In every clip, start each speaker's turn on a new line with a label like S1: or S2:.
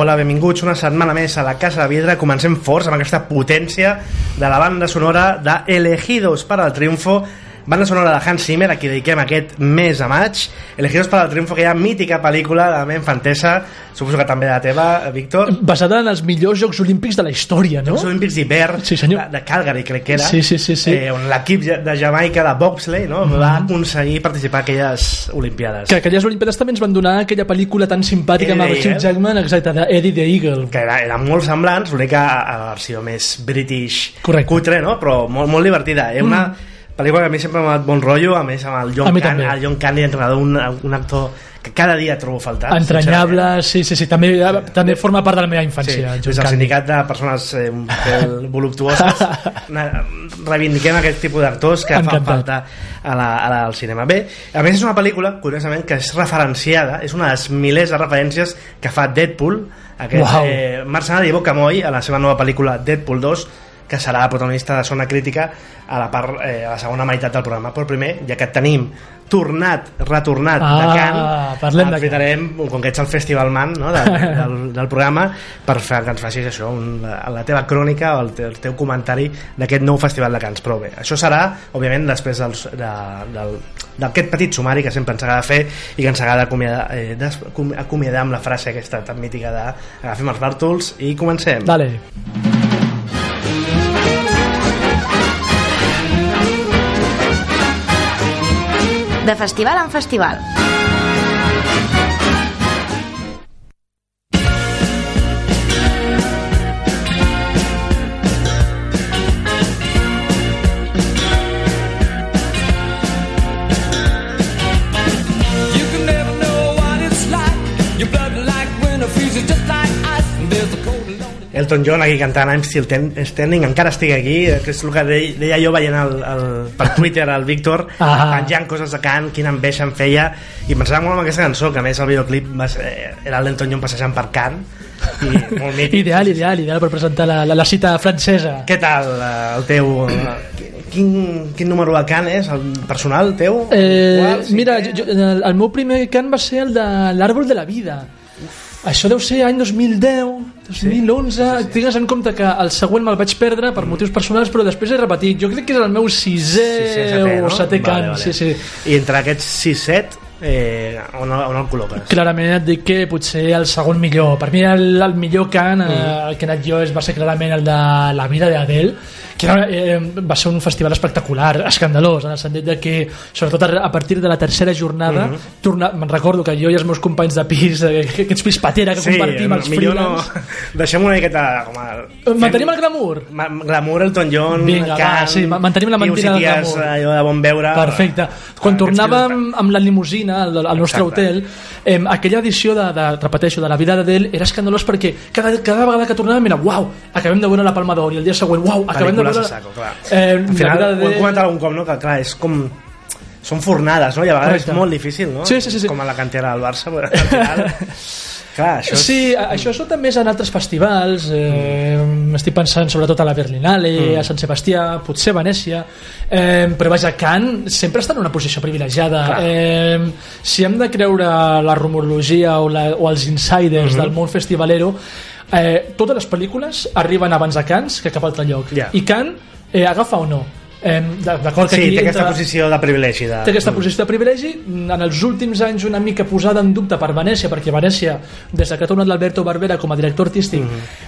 S1: Hola, benvinguts una setmana més a la Casa de Vidre. Comencem forts amb aquesta potència de la banda sonora de Elegidos para el Triunfo, banda sonora de Hans Zimmer, a qui dediquem aquest mes de maig. Elegidos para el Triunfo, que hi ha mítica pel·lícula de la meva infantesa, suposo que també de la teva, Víctor.
S2: Basada en els millors Jocs Olímpics de la història, no?
S1: Els Olímpics d'hivern
S2: Sí, senyor.
S1: de, de Calgary, crec que era.
S2: Sí, sí, sí, sí.
S1: Eh, on l'equip de Jamaica de bobsleigh no? va aconseguir participar a aquelles Olimpiades.
S2: Que aquelles Olimpiades també ens van donar aquella pel·lícula tan simpàtica amb el
S1: Eddie
S2: Hugh
S1: Eagle.
S2: Jackman, exacte, d'Eddie the Eagle.
S1: que era, eren molt semblants, l'única a versió més british
S2: Correcte.
S1: cutre, no? però molt, molt divertida. Eh? Una pel·lícula que a mi sempre m'ha donat bon rotllo, a més amb el John, Can,
S2: també.
S1: el John Candy, entrenador, un, un actor que cada dia trobo a faltar.
S2: Entranyable, sí, sí, sí, també, també forma part de la meva
S1: Sí,
S2: infància.
S1: des
S2: John
S1: del
S2: Candy.
S1: sindicat de persones eh, un pèl voluptuoses reivindiquem aquest tipus d'actors que fan
S2: Encantat.
S1: falta a la, a la, al cinema. Bé, a més és una pel·lícula, curiosament, que és referenciada, és una de les milers de referències que fa Deadpool, aquest
S2: Uau.
S1: eh, Marc Sanada i Boca Moy, a la seva nova pel·lícula Deadpool 2, que serà protagonista de Zona Crítica a la, part, eh, a la segona meitat del programa. Però primer, ja que tenim tornat, retornat de
S2: Ah,
S1: Can,
S2: parlem de Cannes.
S1: aprofitarem, com que ets el festivalman no, de, del, del programa, per fer que ens facis això, un, la, la teva crònica o el, te, el teu comentari d'aquest nou festival de Cants. Però bé, això serà, òbviament, després dels, de, del, d'aquest petit sumari que sempre ens agrada fer i que ens agrada acomiadar, eh, des, acomiadar amb la frase aquesta tan mítica de agafem els bàrtols i comencem.
S2: Dale.
S3: De festival en festival.
S1: Elton John aquí cantant I'm Still ten, Standing encara estic aquí eh, que és el que deia, deia jo veient el, el, per Twitter el Víctor
S2: Ah.
S1: penjant coses de cant, quina enveja em feia i pensava molt en aquesta cançó que a més el videoclip va ser, era l'Elton John passejant per Can i molt mític
S2: Ideal, ideal, ideal per presentar la, la, la cita francesa.
S1: què tal eh, el teu eh, quin, quin número de Can és el personal teu?
S2: Eh,
S1: Qual,
S2: mira, jo, el, el meu primer cant va ser el de l'Àrbol de la Vida. Això deu ser any 2010, 2011... Sí, sí, sí. Tingues en compte que el següent me'l vaig perdre per motius personals, però després he repetit. Jo crec que és el meu sisè,
S1: Sisè, setè, no?
S2: o setè.
S1: Vale, vale.
S2: Sí, sí.
S1: i entre aquests 6-7 eh, on, on el col·loques?
S2: Clarament et dic que potser el segon millor. Per mi el, el millor cant eh, el que he anat jo és, va ser clarament el de La vida d'Adele, que era, eh, va ser un festival espectacular, escandalós, en el sentit de que, sobretot a, partir de la tercera jornada, mm -hmm. torna, me'n recordo que jo i els meus companys de pis, eh, aquests pis patera que compartim els
S1: millor no...
S2: freelance,
S1: Deixem una miqueta com a...
S2: mantenim el glamour.
S1: Ma glamour, Elton John,
S2: Vinga, va,
S1: Can,
S2: sí, ma- mantenim la mentida del glamour.
S1: allò de bon veure.
S2: Perfecte. Quan
S1: Aquests
S2: tornàvem amb la limusina al, al nostre
S1: Exacte.
S2: hotel, eh, aquella edició de, de, repeteixo, de la vida d'Adele era escandalós perquè cada, cada vegada que tornàvem era uau, acabem de veure la Palma d'Or i el dia següent, uau, acabem de Veure...
S1: a saco, clar.
S2: Eh,
S1: Al final,
S2: vida
S1: ho hem comentat algun cop, no? que clar, és com... Són fornades, no? I a vegades
S2: Correcte.
S1: és molt difícil, no?
S2: Sí, sí, sí, sí.
S1: Com a la cantera del Barça, però al final... clar, això és...
S2: Sí, a- això sota més en altres festivals eh, estic pensant sobretot a la Berlinale
S1: Mm.
S2: a Sant Sebastià, potser Venècia eh, però vaja, Cannes sempre està en una posició privilegiada
S1: Clar.
S2: eh, si hem de creure la rumorologia o, la, o els insiders
S1: Mhm.
S2: del món festivalero eh, totes les pel·lícules arriben abans a Cannes que cap altre lloc
S1: Ja.
S2: i Cannes eh, agafa o no eh, d'acord que
S1: Sí,
S2: aquí
S1: té aquesta
S2: entra-
S1: posició de privilegi. De...
S2: té aquesta posició de privilegi en els últims anys una mica posada en dubte per Venècia perquè Venècia, des de que ha tornat l'Alberto Barbera com a director artístic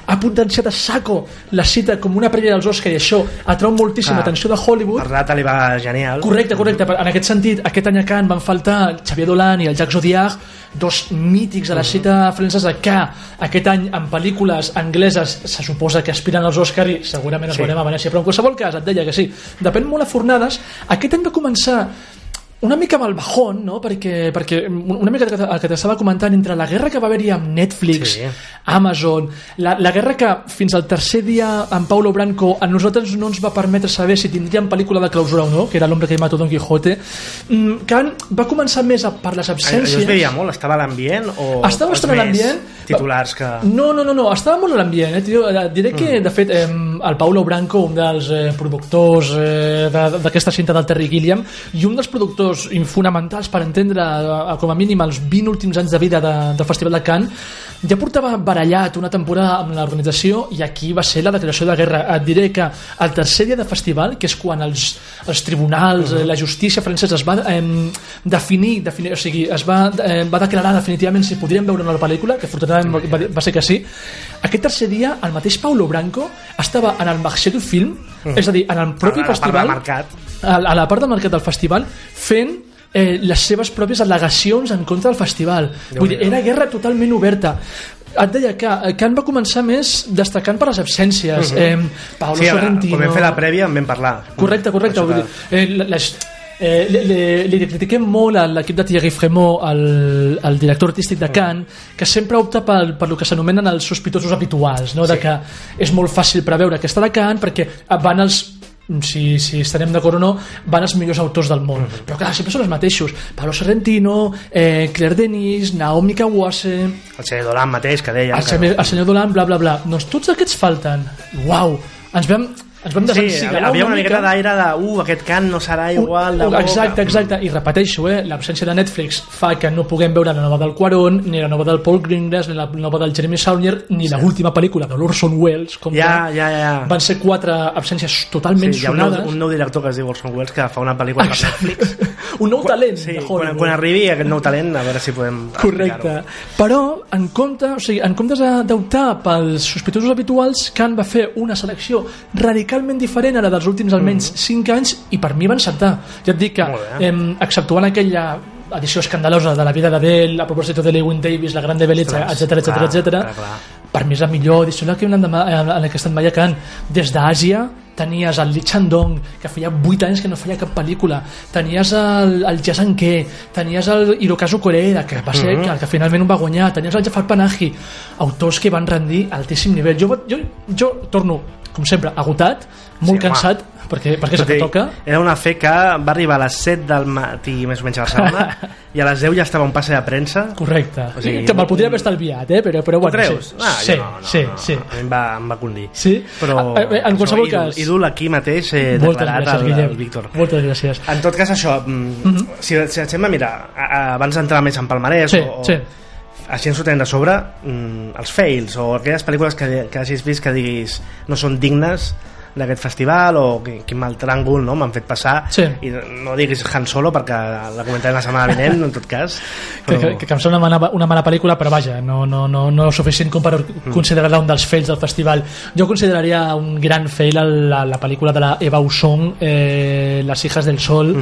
S2: ha potenciat a saco la cita com una prèvia dels Oscar i això atrau moltíssima
S1: Ah.
S2: atenció de Hollywood
S1: Per data li va genial.
S2: Correcte, correcte. En aquest sentit, aquest any a Cannes van faltar Xavier Dolan i el Jacques Zodiac, dos mítics a la cita francesa que aquest any en pel·lícules angleses se suposa que aspiren als Oscar i segurament els
S1: Sí.
S2: veurem a Venècia, però en qualsevol cas et deia que sí, depèn molt a fornades. Aquest any va començar una mica amb el bajón, no? perquè, perquè una mica el que- el que t'estava comentant entre la guerra que va haver-hi amb Netflix,
S1: Sí.
S2: Amazon, la, la guerra que fins al tercer dia amb Paulo Branco a nosaltres no ens va permetre saber si tindríem pel·lícula de clausura o no, que era l'hombre que mató Don Quijote, mm, Can va començar més a, per les
S1: Allò
S2: absències...
S1: es veia molt? Estava a l'ambient? o
S2: Estava bastant a l'ambient.
S1: titulars que...
S2: No, no, no, no, estava molt a l'ambient, eh, tio. Eh, Diré que,
S1: Mm.
S2: de fet, eh, el Paulo Branco, un dels eh, productors eh, de- d'aquesta cinta del Terry Gilliam, i un dels productors fonamentals per entendre, eh, com a mínim, els 20 últims anys de vida de, del Festival de Cannes, ja portava barallat una temporada amb l'organització i aquí va ser la declaració de guerra. Et diré que el tercer dia de festival, que és quan els, els tribunals, eh, la justícia francesa es va eh, definir, definir, o sigui, es va, eh, va declarar definitivament si podrien veure una pel·lícula, que afortunadament va, va ser que sí, aquest tercer dia el mateix Paulo Branco estava en el Marché du Film, és a dir, en el propi
S1: a la
S2: festival, a la part del mercat del festival, fent eh, les seves pròpies al·legacions en contra del festival. Vull dir, era guerra totalment oberta. Et deia que eh, Can va començar més destacant per les absències. eh, Paolo
S1: Sí,
S2: Sorrentino...
S1: quan vam fer la prèvia en vam parlar.
S2: Correcte, correcte. Vull dir, eh, les, eh, li, li, li critiquem molt a l'equip de Thierry Fremont, el, el director artístic de Cannes, que sempre opta per, per el que s'anomenen els sospitosos habituals, no? de que és molt fàcil preveure que està de Cannes perquè van els si, si estarem d'acord o no, van els millors autors del món. Però clar, sempre són els mateixos. Pablo Sorrentino, eh, Claire Denis, Naomi Kawase,
S1: El senyor Dolan mateix, que deia...
S2: el, senyor, el senyor Dolan, bla, bla, bla. Doncs tots aquests falten. Uau! Ens vam, ens vam
S1: Sí,
S2: desencigalar
S1: havia una
S2: mica.
S1: miqueta d'aire de uh, aquest cant no serà igual de
S2: exacte, exacte, i repeteixo eh, l'absència de Netflix fa que no puguem veure la nova del Quaron ni la nova del Paul Greengrass ni la nova del Jeremy Saulnier ni l'última pel·lícula de l'Orson Welles com
S1: Ja, ja, ja.
S2: van ser quatre absències totalment
S1: Sí, hi ha un nou,
S2: sonades
S1: un nou director que es diu Orson Welles que fa una pel·lícula per Netflix.
S2: Un nou talent
S1: Sí,
S2: de
S1: quan,
S2: Hollywood
S1: quan arribi aquest nou talent, a veure si podem
S2: Correcte. Però, en, compte, o sigui, en comptes de- d'optar pels sospitosos habituals, Khan va fer una selecció radicalment diferent a la dels últims almenys 5 anys i per mi va encertar. Ja et dic que,
S1: Mm.
S2: Em, exceptuant aquella edició escandalosa de la vida d'Adele, a propòsit de Lewin Davis, la gran bellesa,
S1: Ostres,
S2: etc etc etc. Per mi és la millor edició en que anat en la que estan mai a Cannes. Des d'Àsia tenies el Lee Chandong, que feia 8 anys que no feia cap pel·lícula, tenies el, el Jason Ke, tenies el Hirokazu Koreeda, que va ser
S1: Mhm.
S2: el que finalment va guanyar, tenies el Jafar Panahi, autors que van rendir altíssim nivell. Jo, jo, jo torno, com sempre, agotat, molt
S1: Sí, home.
S2: Perquè, perquè és el que toca.
S1: Era una fe que va arribar a les 7 del matí, més o menys a Barcelona, i a les 10 ja estava un passe de premsa.
S2: Correcte.
S1: O sigui,
S2: que me'l podria haver estalviat, eh? però, però bueno,
S1: creus?
S2: sí.
S1: Ah,
S2: sí,
S1: no, no,
S2: sí,
S1: no,
S2: sí.
S1: A mi em va, em va condir.
S2: Sí?
S1: Però,
S2: Ah, eh, en qualsevol
S1: això,
S2: cas-
S1: Ídol, aquí mateix eh,
S2: Moltes
S1: declarat
S2: gràcies, Guillem.
S1: al Víctor.
S2: Moltes gràcies.
S1: En tot cas, això, mm, si, si deixem a mirar, a, a, abans d'entrar més en Palmarès,
S2: Sí,
S1: o, o,
S2: sí.
S1: així ens ho tenen de sobre, mm, els fails, o aquelles pel·lícules que, que hagis vist que diguis no són dignes d'aquest festival o quin, quin mal tràngol no, m'han fet passar
S2: Sí.
S1: i no diguis Han Solo perquè la comentarem la setmana vinent en tot cas
S2: Que, que, que em sembla una mala, una mala pel·lícula, però vaja, no, no, no, no suficient com per considerar-la un dels fails del festival. Jo consideraria un gran fail la, la pel·lícula de la Eva Usong, eh, Las hijas del sol,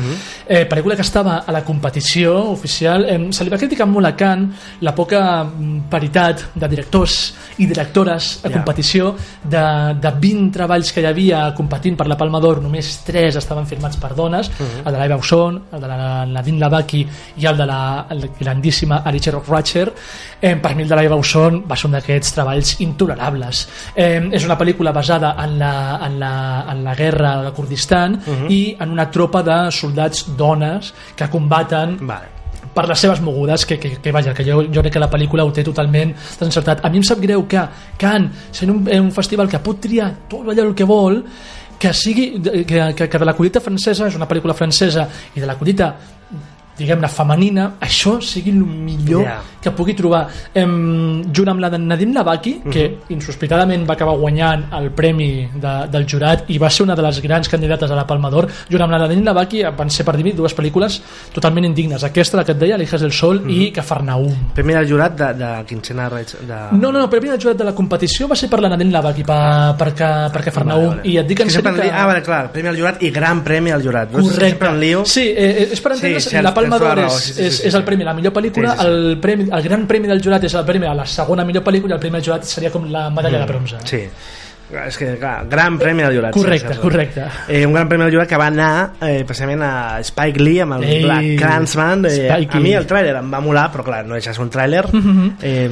S2: eh, pel·lícula que estava a la competició oficial. Eh, se li va criticar molt a Cannes la poca mm, paritat de directors i directores a
S1: Ja.
S2: competició de, de 20 treballs que hi havia competint per la Palma d'Or, només 3 estaven firmats per dones, el de l'Eva Usson, el de la Nadine Lavaki i el de la el grandíssima Alicia Rockratcher. Eh, per mi el de l'Eva Usson va ser un d'aquests treballs intolerables. Eh, és una pel·lícula basada en la, en la, en la guerra de Kurdistan i en una tropa de soldats dones que combaten
S1: vale.
S2: Per les seves mogudes que, que, que vaja, que jo, jo crec que la pel·lícula ho té totalment encertat. A mi em sap greu que Cannes, sent un, un festival que pot triar tot allò el que vol que sigui que, que, que de la collita francesa és una pel·lícula francesa i de la collita diguem-ne femenina això sigui el millor
S1: Ja.
S2: que pugui trobar em, junt amb la de Nadine Lavaki que insospitadament va acabar guanyant el premi de, del jurat i va ser una de les grans candidates a la Palma d'Or junt amb la Nadine Lavaki van ser per dir dues pel·lícules totalment indignes aquesta la que et deia, l'Hijas del Sol i Cafarnaum
S1: Premi del jurat de, de Quincena de...
S2: no, no, no, premi del jurat de la competició va ser per la Nadine Lavaki per, per, per Cafarnaum
S1: Vale, vale.
S2: i et dic en
S1: que sempre dic, Ah, vale, clar, premi al jurat i gran premi al jurat. Veus?
S2: Correcte.
S1: Sempre em lio.
S2: Sí, eh, és per entendre's,
S1: Sí, sí,
S2: la Palma
S1: tens tota
S2: d'Or
S1: la
S2: és,
S1: raó, sí, sí,
S2: és,
S1: sí,
S2: és el premi a la millor pel·lícula,
S1: Sí, sí, sí.
S2: El, premi, el gran premi del jurat és el premi a la segona millor pel·lícula i el premi del jurat seria com la medalla de bronze.
S1: Sí. És que, clar, gran premi al jurat.
S2: Correcte,
S1: sí,
S2: correcte.
S1: Eh, un gran premi al jurat que va anar eh, precisament a Spike Lee amb el
S2: Ei,
S1: Black Clansman. Eh,
S2: Spike
S1: a mi el tràiler em va molar, però clar, no deixa de ser un tràiler. eh,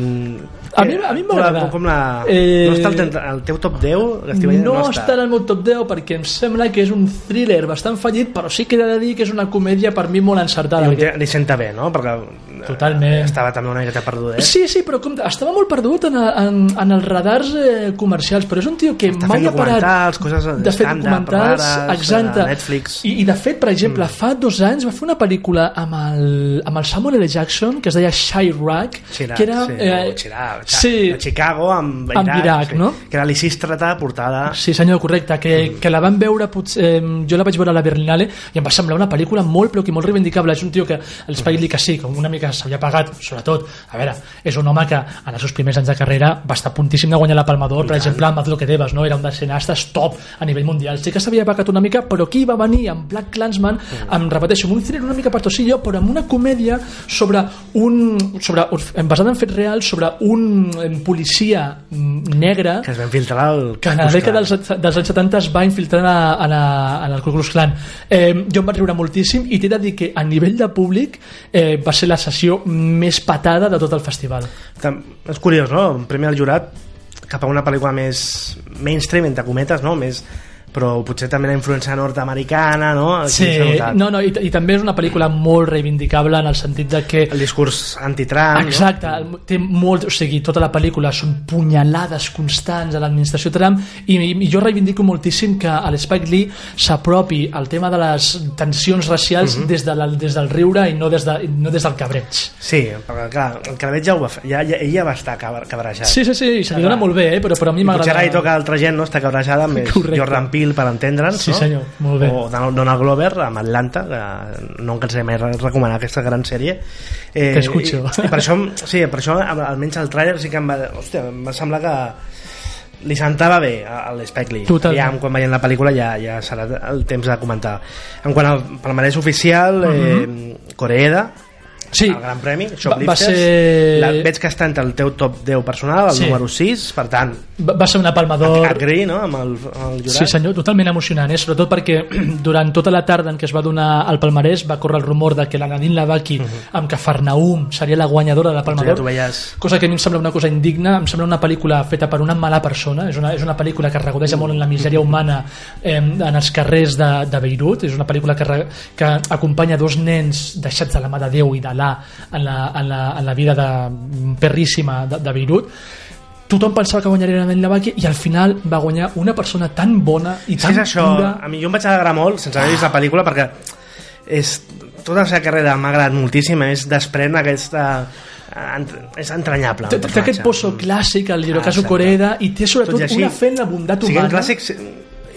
S2: A mi- a mi m'agrada.
S1: Com la...
S2: Eh,
S1: No està al, al teu top 10? L'estiu veient,
S2: No, està en el meu top 10 perquè em sembla que és un thriller bastant fallit, però sí que he de dir que és una comèdia per mi molt encertada.
S1: I
S2: perquè-
S1: li senta bé, no? Perquè eh,
S2: Totalment.
S1: estava també una miqueta perdudet.
S2: Sí, sí, però compte, estava molt perdut en, en, en els radars eh, comercials, però és un tio que
S1: Està
S2: mai ha parat
S1: coses
S2: de
S1: stand-up
S2: documentals,
S1: rares,
S2: exacte.
S1: Netflix.
S2: I, I de fet, per exemple, fa dos anys va fer una pel·lícula amb el, amb el Samuel L. Jackson que es deia Chirac,
S1: Chirac,
S2: que era...
S1: sí,
S2: eh,
S1: o
S2: Sí,
S1: a Chicago amb
S2: Amb
S1: Iraq,
S2: Iraq,
S1: sí.
S2: no?
S1: que era l'Isístrata portada
S2: Sí, senyor, correcte, que, que la van veure, potser, eh, jo la vaig veure a la Berlinale i em va semblar una pel·lícula molt, però que molt reivindicable. És un tio que l'Spike Lee que sí, que una mica s'havia pagat, sobretot, a veure, és un home que en els seus primers anys de carrera va estar puntíssim de guanyar la Palma d'Or, per exemple, amb Haz lo que debes, no? era un dels cineastes top a nivell mundial. Sí que s'havia pagat una mica, però aquí va venir amb Black Clansman, amb, repeteixo, amb un thriller una mica pertosillo, però amb una comèdia sobre un... Sobre, basada en fets reals, sobre un eh, policia mm, negre
S1: que es va infiltrar al
S2: que en la dècada dels, dels anys 70 es va infiltrar a, a, la, en el Ku Klux Klan eh, jo em vaig riure moltíssim i t'he de dir que a nivell de públic eh, va ser la sessió més patada de tot el festival
S1: és curiós, no? Un premi al jurat cap a una pel·lícula més mainstream, entre cometes, no? Més, però potser també la influència nord-americana, no? Aquí
S2: sí, no, no, i, i també és una pel·lícula molt reivindicable en el sentit de que
S1: El discurs anti-Trump,
S2: Exacte, el- té molt, o sigui, tota la pel·lícula són punyalades constants a l'administració Trump i, i, jo reivindico moltíssim que a l'Spike Lee s'apropi al tema de les tensions racials
S1: Mhm.
S2: des, de la, des del riure i no des, de, no des del cabreig.
S1: no? Sí, perquè clar, el Calvet ja ho va fer, ja, ja, ell ja va estar cabrejat.
S2: Sí, sí, sí, se li dona molt bé, eh? però, però a mi
S1: I potser ara hi
S2: m'agrada...
S1: toca altra gent, no? Està cabrejada més
S2: Correcte.
S1: Jordan Peele per entendre'ns,
S2: Sí,
S1: no?
S2: senyor, molt bé.
S1: O Donald Glover amb Atlanta, que no em cansaré mai de recomanar aquesta gran sèrie. Eh. I, i per això, sí, per això almenys el trailer sí que em va, hòstia, em va semblar que li sentava bé a l'Spike Lee
S2: Totalment.
S1: ja quan veiem la pel·lícula ja, ja serà el temps de comentar en quant al palmarès oficial eh, Coreeda
S2: Mhm. Sí.
S1: el Gran Premi,
S2: Va-
S1: Shoplifters
S2: va ser-
S1: la, veig que està entre el teu top 10 personal el
S2: Sí.
S1: número 6, per tant
S2: Va, va ser una palma d'or...
S1: agree no? amb, el, amb el jurat
S2: Sí senyor, totalment emocionant, eh? sobretot perquè durant tota la tarda en què es va donar el palmarès va córrer el rumor de que la Nadine Lavaki amb Cafarnaum seria la guanyadora de la Palma
S1: Mhm. ja
S2: d'Or
S1: veies
S2: cosa que a mi em sembla una cosa indigna em sembla una pel·lícula feta per una mala persona és una, és una pel·lícula que regodeja molt en la misèria humana eh, en els carrers de, de Beirut és una pel·lícula que, re- que acompanya dos nens deixats de la mà de Déu i d'Alà en, la, en, la, en la vida de, perríssima de, de Beirut tothom pensava que guanyaria la Nadine Lavaki i al final va guanyar una persona tan bona i
S1: Sí,
S2: tan
S1: és això,
S2: pura
S1: a mi jo em vaig alegrar molt sense haver vist la pel·lícula perquè és, tota la seva carrera m'ha agradat moltíssim a més desprèn aquesta ent- és entranyable
S2: té
S1: el
S2: té aquest pozo clàssic al Hirokazu. Coreeda i té
S1: Tot
S2: sobretot
S1: així,
S2: una fe en la bondat
S1: sigui, el
S2: humana
S1: clàssic sí,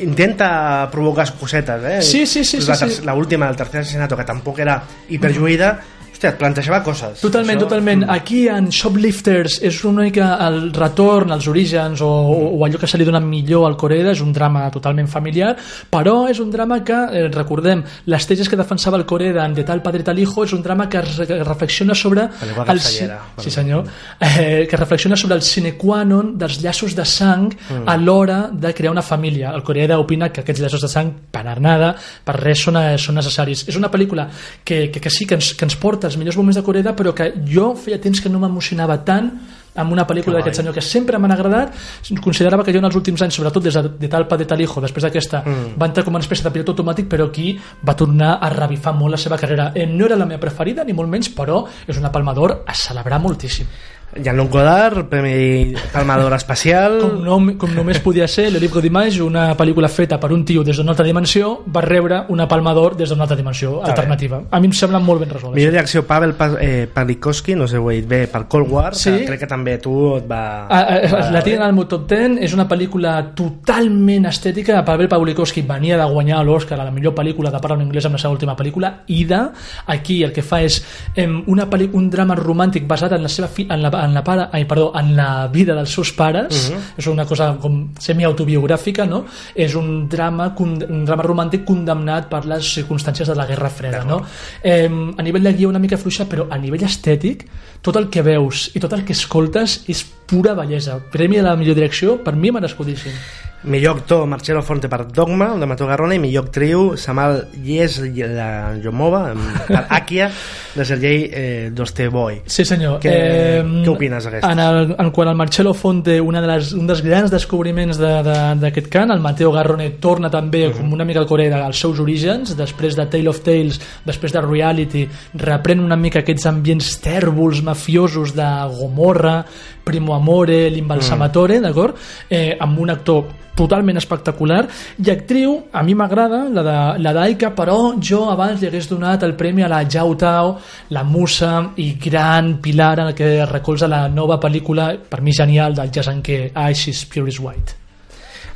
S1: intenta provocar cosetes eh?
S2: Sí, sí, sí, sí, sí.
S1: la última, el tercer assassinato que tampoc era hiperlluïda hòstia, et plantejava coses
S2: Totalment,
S1: Això-
S2: totalment. Aquí en Shoplifters és una mica el retorn als orígens o, o, o allò que se li dona millor al Coreeda, és un drama totalment familiar, però és un drama que, eh, recordem, les tesis que defensava el Coreeda en De tal padre tal hijo és un drama que, es, que reflexiona sobre... El,
S1: castellera.
S2: sí senyor, eh, que reflexiona sobre el sine qua non dels llaços de sang
S1: Mm.
S2: a l'hora de crear una família. El Coreeda opina que aquests llaços de sang, per nada, per res són, eh, són necessaris. És una pel·lícula que, que, que sí que ens, que ens porta els millors moments de Coreeda, però que jo feia temps que no m'emocionava tant amb una pel·lícula
S1: Que
S2: d'aquest senyor que sempre m'han agradat. Considerava que jo en els últims anys, sobretot des de, de tal pa de tal hijo, després d'aquesta mm. va entrar com una espècie de pilot automàtic però aquí va tornar a revifar molt la seva carrera. Eh, no era la meva preferida ni molt menys però és una palma d'or a celebrar moltíssim
S1: Jean-Luc Godard, Premi Palma d'Or Especial
S2: com, no, com només podia ser Le d'Image una pel·lícula feta per un tio des d'una altra dimensió va rebre una palma d'or des d'una altra dimensió
S1: Està
S2: alternativa. A mi em sembla molt ben resolt
S1: Millor direcció Pavel Pa- eh, Palikowski, no sé ho he dit bé, per Cold War,
S2: Sí.
S1: que crec que també tu et va...
S2: Ah, ah,
S1: va
S2: la
S1: bé.
S2: tinc al meu top 10 és una pel·lícula totalment estètica. Pavel Pawlikowski venia de guanyar l'Oscar a la millor pel·lícula de parla en anglès amb la seva última pel·lícula Ida, aquí el que fa és em, una pel·li- un drama romàntic basat en la seva fi, en la, en la pare, ai, perdó, en la vida dels seus pares és una cosa com semi-autobiogràfica no? és un drama, un drama romàntic condemnat per les circumstàncies de la Guerra Freda no? eh, a nivell de guia una mica fluixa però a nivell estètic tot el que veus i tot el que escoltes és pura bellesa premi de la millor direcció per mi merescudíssim
S1: Millor actor, Marcelo Fonte per Dogma, de Mató Garrona, i millor actriu, Samal Yes la Yomova, per Akia, de Sergei eh, Dostoevoi.
S2: Sí, senyor.
S1: Què- què opines d'aquesta?
S2: En, el, en quant al Marcello Fonte, una de les, un dels grans descobriments de- de- d'aquest cant, el Matteo Garrone torna també
S1: Mhm.
S2: com una mica al Corea als seus orígens, després de Tale of Tales, després de Reality, reprèn una mica aquests ambients tèrbols, mafiosos de Gomorra, Primo Amore, l'Imbalsamatore,
S1: Mm.
S2: d'acord? Eh, amb un actor totalment espectacular i actriu, a mi m'agrada la de la d'Aika, però jo abans li hagués donat el premi a la Jau Tao la musa i gran pilar en el que recolza la nova pel·lícula per mi genial del jazz en què Ice is Pure is White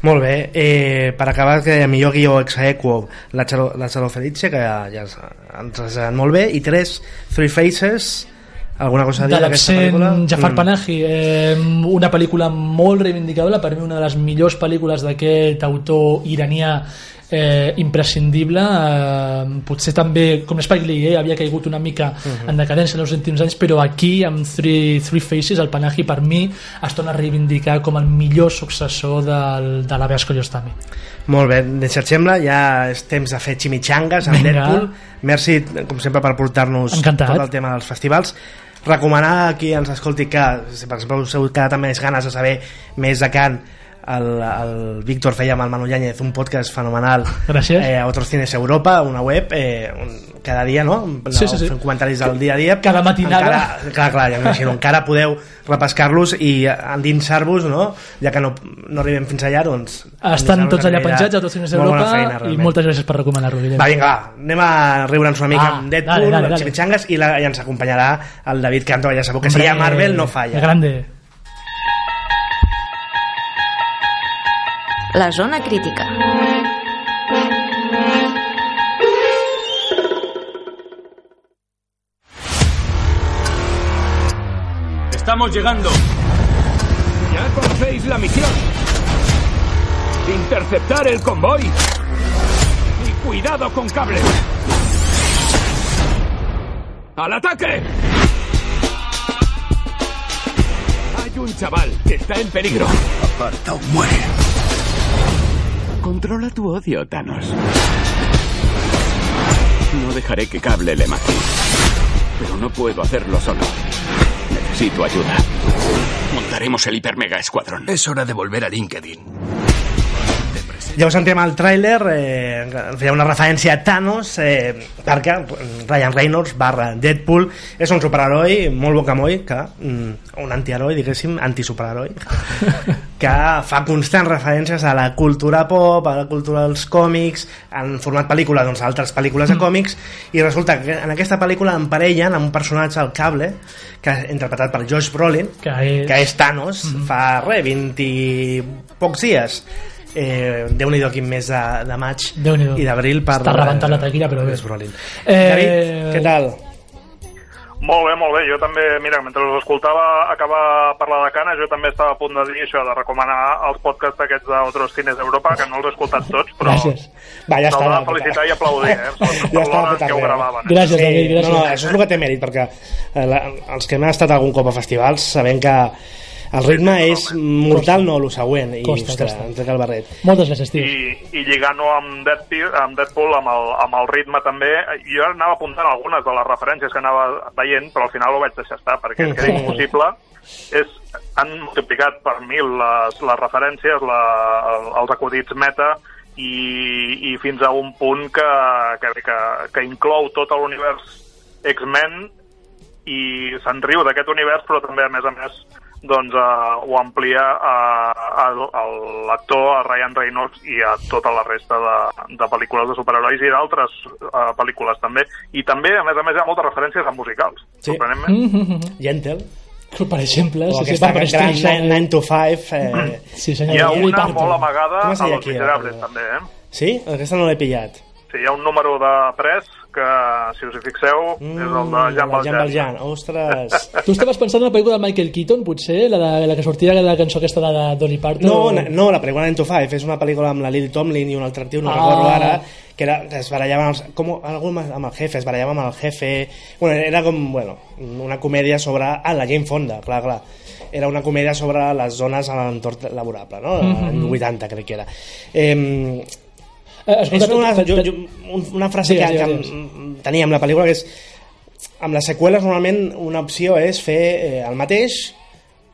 S1: Molt bé, eh, per acabar que millor guió ex aequo la, Charo, la Charo Felice que ja, ja ens ha molt bé i tres, Three Faces alguna cosa a dir
S2: de
S1: d'aquesta pel·lícula?
S2: Jafar
S1: Mm.
S2: Panahi eh, una pel·lícula molt reivindicable per mi una de les millors pel·lícules d'aquest autor iranià eh, imprescindible eh, potser també com Spike Lee eh, havia caigut una mica
S1: Mhm.
S2: en decadència en els últims anys però aquí amb Three, Three Faces el Panahi per mi es torna a reivindicar com el millor successor del, de l'Abeas Koyostami
S1: Molt bé, si et sembla, ja és temps de fer chimichangas amb
S2: Vinga.
S1: Deadpool. Merci, com sempre, per portar-nos tot el tema dels festivals. Recomanar a qui ens escolti que, si per exemple us heu quedat amb més ganes de saber més de Can, el, el Víctor feia amb el Manu Yáñez un podcast fenomenal
S2: Gràcies.
S1: eh, a Otros Cines Europa, una web eh, un, cada dia, no?
S2: Sí, sí, sí.
S1: fent comentaris del dia a dia
S2: Cada matinada.
S1: encara, clar, clar, ja m'imagino, encara podeu repescar-los i endinsar-vos no? ja que no, no arribem fins allà doncs,
S2: estan tots allà penjats a
S1: molt bona
S2: d'Europa
S1: feina,
S2: i moltes gràcies per recomanar-lo.
S1: Va, vinga, va, anem a riure'ns una mica
S2: Ah,
S1: amb Deadpool,
S2: dale, dale, dale.
S1: chimichangas i, la, i ens acompanyarà el David Canto, ja sabeu que si hi ha
S2: Hombre,
S1: Marvel no falla.
S2: grande
S3: La zona crítica.
S4: Estamos llegando.
S5: Ya conocéis la misión. Interceptar el convoy. Y cuidado con cables. ¡Al ataque! Hay un chaval que está en peligro.
S4: Aparta o muere.
S5: Controla tu odio, Thanos. No dejaré que Cable le mate. Pero no puedo hacerlo solo. Necesito ayuda. Montaremos el hipermega escuadrón.
S4: Es hora de volver a LinkedIn.
S1: Ja ho sentíem al tràiler, eh, una referència a Thanos, eh, perquè Ryan Reynolds barra Deadpool és un superheroi molt bocamoll, que, mm, un antiheroi, diguéssim, antisuperheroi, que fa constants referències a la cultura pop, a la cultura dels còmics, en format pel·lícula, doncs, altres pel·lícules de còmics, i resulta que en aquesta pel·lícula emparellen amb un personatge al cable, que interpretat per Josh Brolin,
S2: que és,
S1: que és Thanos, fa res, 20 i pocs dies eh, Déu-n'hi-do quin mes de, de maig i d'abril per...
S2: Està rebentant la taquilla, però bé.
S1: és Brolin.
S2: Eh,
S1: David, què tal?
S6: Molt bé, molt bé. Jo també, mira, mentre us escoltava acabar parlar de Cana, jo també estava a punt de dir això, de recomanar els podcasts aquests d'Otros Cines d'Europa, que no els he escoltat tots, però
S2: Gràcies.
S1: Va, ja està.
S6: de felicitar i aplaudir, eh?
S1: Ja està,
S6: en què ho gravaven. Eh?
S2: Gràcies, David, gràcies.
S1: No, no, això és el que té mèrit, perquè eh, la, els que hem estat algun cop a festivals sabem que el ritme és mortal, no, el següent, i,
S2: Costa,
S1: ostres,
S2: costa.
S1: em trec el barret.
S2: moltes gràcies, tio.
S6: I, i lligant-ho amb Deadpool, amb, Deadpool amb, el, amb el ritme també, jo anava apuntant algunes de les referències que anava veient, però al final ho vaig deixar estar, perquè és que era impossible. És, han multiplicat per mil les, les referències, la, els acudits meta, i, i fins a un punt que, que, que, que inclou tot l'univers X-Men i se'n riu d'aquest univers, però també, a més a més, doncs, uh, ho amplia a, a, a l'actor, a Ryan Reynolds i a tota la resta de, de pel·lícules de superherois i d'altres uh, pel·lícules també. I també, a més a més, hi ha moltes referències a musicals,
S1: Sí.
S6: sorprenentment.
S2: Mm-hmm.
S1: Gentle,
S2: Per exemple,
S1: o
S2: sí, sí,
S1: aquesta gran
S2: Streisand.
S1: 9 to 5... Eh,
S2: Sí, senyor.
S6: Hi ha una
S2: Potter.
S6: molt amagada a Los Miserables,
S1: eh?
S6: també, eh?
S1: sí? Aquesta no l'he pillat.
S6: Sí, hi ha un número de pres que, si us hi fixeu, mm, és el de Jean
S1: el Jean
S6: Valjean.
S1: Valjean. Ostres.
S2: Tu estaves pensant en la pel·lícula de Michael Keaton, potser? La, de, la que sortia de la cançó aquesta de Dolly Parton?
S1: No, na- no, la pel·lícula 9 to 5 és una pel·lícula amb la Lily Tomlin i un altre tio, no
S2: Ah.
S1: recordo ara, que, era, que es barallaven els, com, algú amb el jefe, es barallaven amb el jefe... Bueno, era com, bueno, una comèdia sobre... Ah, la Jane Fonda, clar, clar. Era una comèdia sobre les zones a l'entorn laborable, no?
S2: Mhm.
S1: En 80, crec que era. Eh,
S2: escolta,
S1: és una,
S2: te-
S1: jo, jo, un- una frase
S2: Digues,
S1: que, que
S2: digues,
S1: em- tenia amb la pel·lícula que és amb les seqüeles normalment una opció és fer eh, el mateix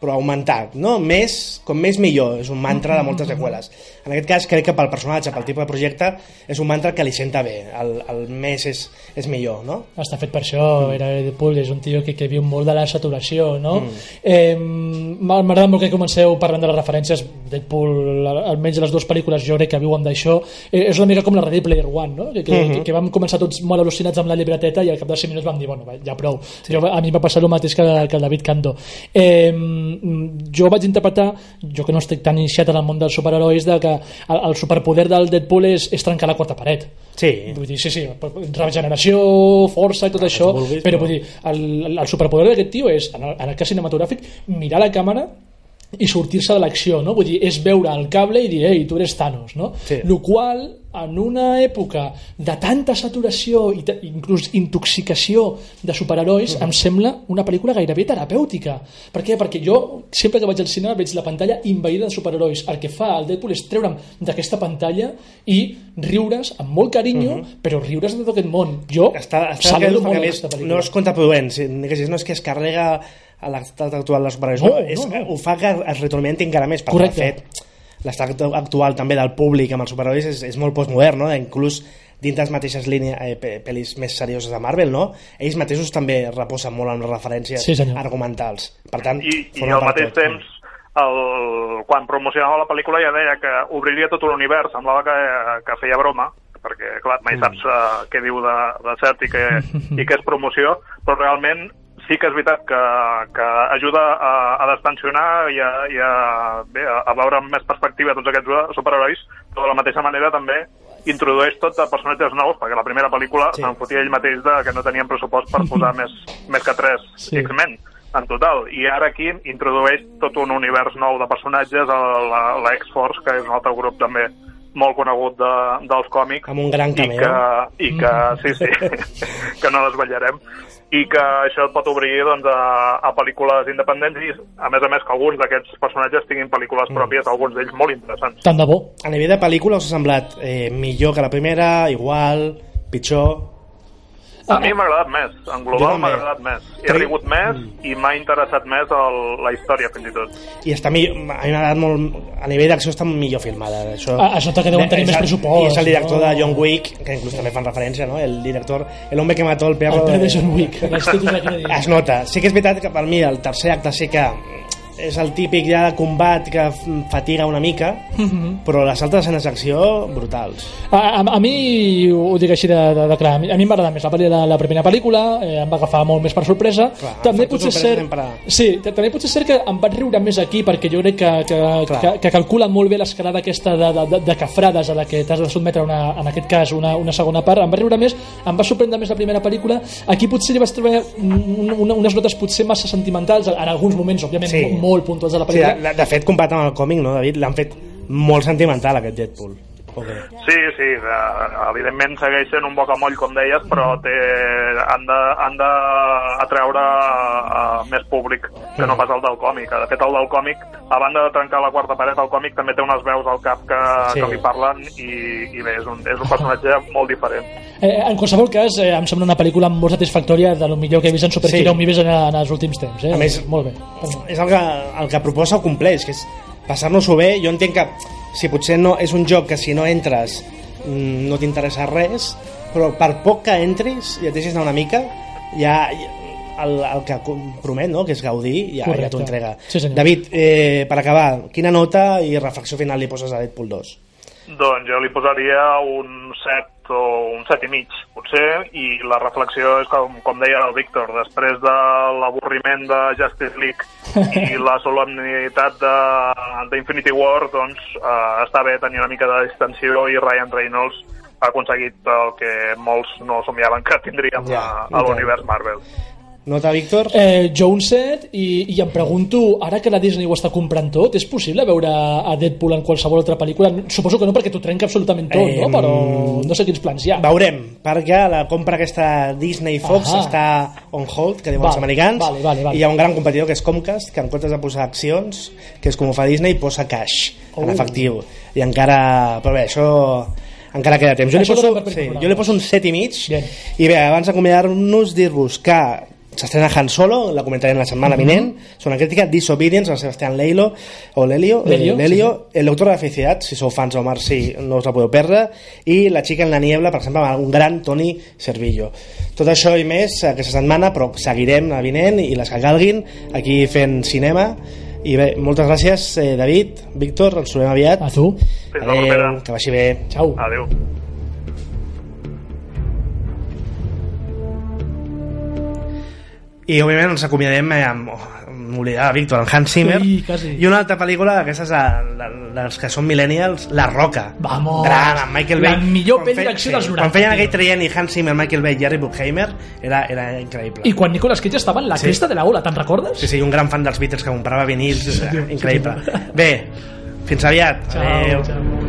S1: però augmentat, no? Més, com més millor, és un mantra de moltes seqüeles. En aquest cas crec que pel personatge, pel tipus de projecte, és un mantra que li senta bé, el, el més és, és millor, no?
S2: Està fet per això, mm. era Deadpool, és un tio que, que viu molt de la saturació, no? Mm. Eh, M'agrada molt que comenceu parlant de les referències, Deadpool, al- almenys les dues pel·lícules jo crec que viuen d'això, eh, és una mica com la Ready Player One, no? Que, que,
S1: Mhm.
S2: que, que vam començar tots molt al·lucinats amb la llibreteta i al cap de 5 minuts vam dir, bueno, va, ja prou. Sí. Jo, a mi em va passar el mateix que, que el David Cando. Eh, jo vaig interpretar, jo que no estic tan iniciat en el món dels superherois, de que el, el superpoder del Deadpool és, és trencar la quarta paret.
S1: Sí.
S2: Vull dir, sí, sí, regeneració, força i tot això,
S1: vulguis,
S2: però
S1: però-
S2: vull dir, el, el superpoder d'aquest tio és, en el, en el cas cinematogràfic, mirar la càmera i sortir-se de l'acció, no? Vull dir, és veure el cable i dir, ei, tu eres Thanos, no?
S1: Sí.
S2: Lo qual, en una època de tanta saturació i inclús intoxicació de superherois, em sembla una pel·lícula gairebé terapèutica. Per què? Perquè jo, sempre que vaig al cinema, veig la pantalla invaïda de superherois. El que fa el Deadpool és treure'm d'aquesta pantalla i riure's amb molt carinyo, però riure's de tot aquest món. Jo
S1: està, està
S2: saludo molt aquesta pel·lícula.
S1: no és contraproduent no és que es carrega a l'estat actual dels superherois
S2: No,
S1: no,
S2: no,
S1: és,
S2: no.
S1: ho fa que es retroalimenti encara més perquè
S2: Correcte.
S1: de fet l'estat actual també del públic amb els superherois és, és molt postmodern no? inclús dins les mateixes línies eh, pe- pel·lis més serioses de Marvel no? ells mateixos també reposen molt en les referències
S2: Sí, senyor.
S1: argumentals per tant,
S6: I, i al mateix
S1: tot.
S6: temps, el, quan promocionava la pel·lícula ja deia que obriria tot un univers, semblava que, que feia broma, perquè, clar, mai saps uh, què diu de, de cert i què, i què és promoció, però realment sí que és veritat que, que ajuda a, a destensionar i, a, i a, bé, a, veure amb més perspectiva tots aquests superherois, però de la mateixa manera també introdueix tot de personatges nous, perquè la primera pel·lícula
S1: Sí.
S6: se'n fotia ell mateix de que no tenien pressupost per posar més, més que tres
S2: Sí.
S6: X-Men en total. I ara aquí introdueix tot un univers nou de personatges, el- la, la X-Force, que és un altre grup també molt conegut de, dels còmics.
S1: Amb un gran
S6: I
S1: cameo.
S6: que, i que sí, sí, que no desvetllarem. I que això et pot obrir doncs, a, a pel·lícules independents i, a més a més, que alguns d'aquests personatges tinguin pel·lícules pròpies, alguns d'ells molt interessants.
S2: Tant de bo.
S1: a nivell de pel·lícula us ha semblat eh, millor que la primera, igual, pitjor
S6: A mi m'ha agradat més, en global m'ha agradat més. He
S1: Crec-
S6: rigut més i m'ha interessat més el, la història, fins i tot.
S1: i està millor, a mi m'ha agradat molt a nivell d'acció està millor filmada això,
S2: Ah, això que deuen tenir
S1: És
S2: més
S1: el-
S2: pressupost,
S1: i és el director
S2: no?
S1: de John Wick que inclús també fan referència no? el director, el hombre que mató el perro
S2: El pere de John Wick, de
S1: es nota, sí que és veritat que per mi el tercer acte sí que és el típic ja de combat que fatiga una mica
S2: Mhm.
S1: però les altres escenes d'acció brutals
S2: A, a, a mi, ho dic així de, de, de clar, a mi, a mi m'agrada més la, la, la primera pel·lícula, eh, em va agafar molt més per sorpresa.
S1: Clar,
S2: també potser
S1: per
S2: sí, també potser és cert que em vaig riure més aquí perquè jo crec que, que,
S1: Clar.
S2: que, que calcula molt bé l'escalada aquesta de, de, de, de cafrades a la que t'has de sotmetre una, en aquest cas una, una segona part. Em va riure més, em va sorprendre més la primera pel·lícula. Aquí potser li vaig trobar un, una, unes notes potser massa sentimentals, en alguns moments, òbviament,
S1: Sí.
S2: sí. Molt puntuals de la
S1: sí,
S2: pel·lícula.
S1: de, de fet comparat amb el còmic no, David, l'han fet molt sentimental aquest Deadpool
S6: Sí, sí, de, evidentment segueix sent un bocamoll, com deies, però té, han de, han de atreure a, a més públic que no pas el del còmic. De fet, el del còmic, a banda de trencar la quarta paret, el còmic també té unes veus al cap que,
S1: Sí.
S6: que li parlen i, i bé, és un, és un personatge molt diferent.
S2: Eh, en qualsevol cas, eh, em sembla una pel·lícula molt satisfactòria de lo millor que he vist en Superhero
S1: Sí.
S2: Movies en, en els últims temps. Eh?
S1: A més-
S2: molt bé.
S1: és el que, el que proposa ho compleix que és passar-nos-ho bé jo entenc que si potser no és un joc que si no entres mm, no t'interessa res però per poc que entris i et deixis anar una mica ja, el, el que promet no? que és gaudir ja, ja t'ho entrega
S2: Sí, senyor.
S1: David, eh, per acabar quina nota i reflexió final li poses a Deadpool 2?
S6: Doncs jo li posaria un 7 o un 7 i mig, potser, i la reflexió és com, com deia el Víctor, després de l'avorriment de Justice League i la solemnitat de- d'Infinity War, doncs eh, està bé tenir una mica de distensió i Ryan Reynolds ha aconseguit el que molts no somiaven que tindríem
S1: Ja,
S6: a, a l'univers Marvel.
S1: Nota, Víctor?
S2: Eh, jo un set i, i em pregunto, ara que la Disney ho està comprant tot, és possible veure a Deadpool en qualsevol altra pel·lícula? Suposo que no, perquè t'ho trenca absolutament tot,
S1: Eh,
S2: no? Però no sé quins plans hi ha.
S1: Veurem, perquè la compra aquesta Disney Fox
S2: Ahà.
S1: està on hold, que diuen
S2: Vale,
S1: els americans,
S2: vale, vale, vale.
S1: i hi ha un gran competidor que és Comcast, que en comptes de posar accions, que és com ho fa Disney, posa cash,
S2: Oh.
S1: en efectiu. I encara... Però bé, això encara queda temps. Jo, li poso, sí, jo li poso un set i mig,
S2: Bien.
S1: i bé, abans d'acomiadar-nos, dir-vos que s'estrena Han Solo, la comentarem la setmana
S2: Mhm.
S1: vinent, és una crítica, Disobedience, el Sebastián Leilo, o Lelio,
S2: Lelio,
S1: eh, Lelio El doctor de la felicitat, si sou fans d'Omar sí, no us la podeu perdre, i La xica en la niebla, per exemple, amb un gran Toni Servillo. Tot això i més aquesta setmana, però seguirem la vinent i les que calguin aquí fent cinema. I bé, moltes gràcies, eh, David, Víctor, ens trobem aviat.
S2: A tu.
S6: Fins la propera.
S1: Adéu, que vagi bé.
S2: Ciao.
S6: Adéu.
S1: I òbviament ens acomiadem eh, amb, m'oblidava, Víctor, en Hans Zimmer
S2: Sí, quasi.
S1: i una altra pel·lícula d'aquestes de- de- dels que són millennials La Roca
S2: Vamos.
S1: gran, amb Michael
S2: La
S1: Bay
S2: millor
S1: Quan
S2: pel·li d'acció dels 90,
S1: quan feien aquell traient i Hans Zimmer, Michael Bay, Jerry Bruckheimer era, era increïble
S2: I quan Nicolas Cage estava en la
S1: Sí.
S2: cresta de la ola, te'n recordes?
S1: sí, sí, un gran fan dels Beatles que comprava vinils eh,
S2: sí,
S1: increïble
S2: tio.
S1: bé, fins aviat
S2: Ciao,
S1: Adéu.
S2: ciao.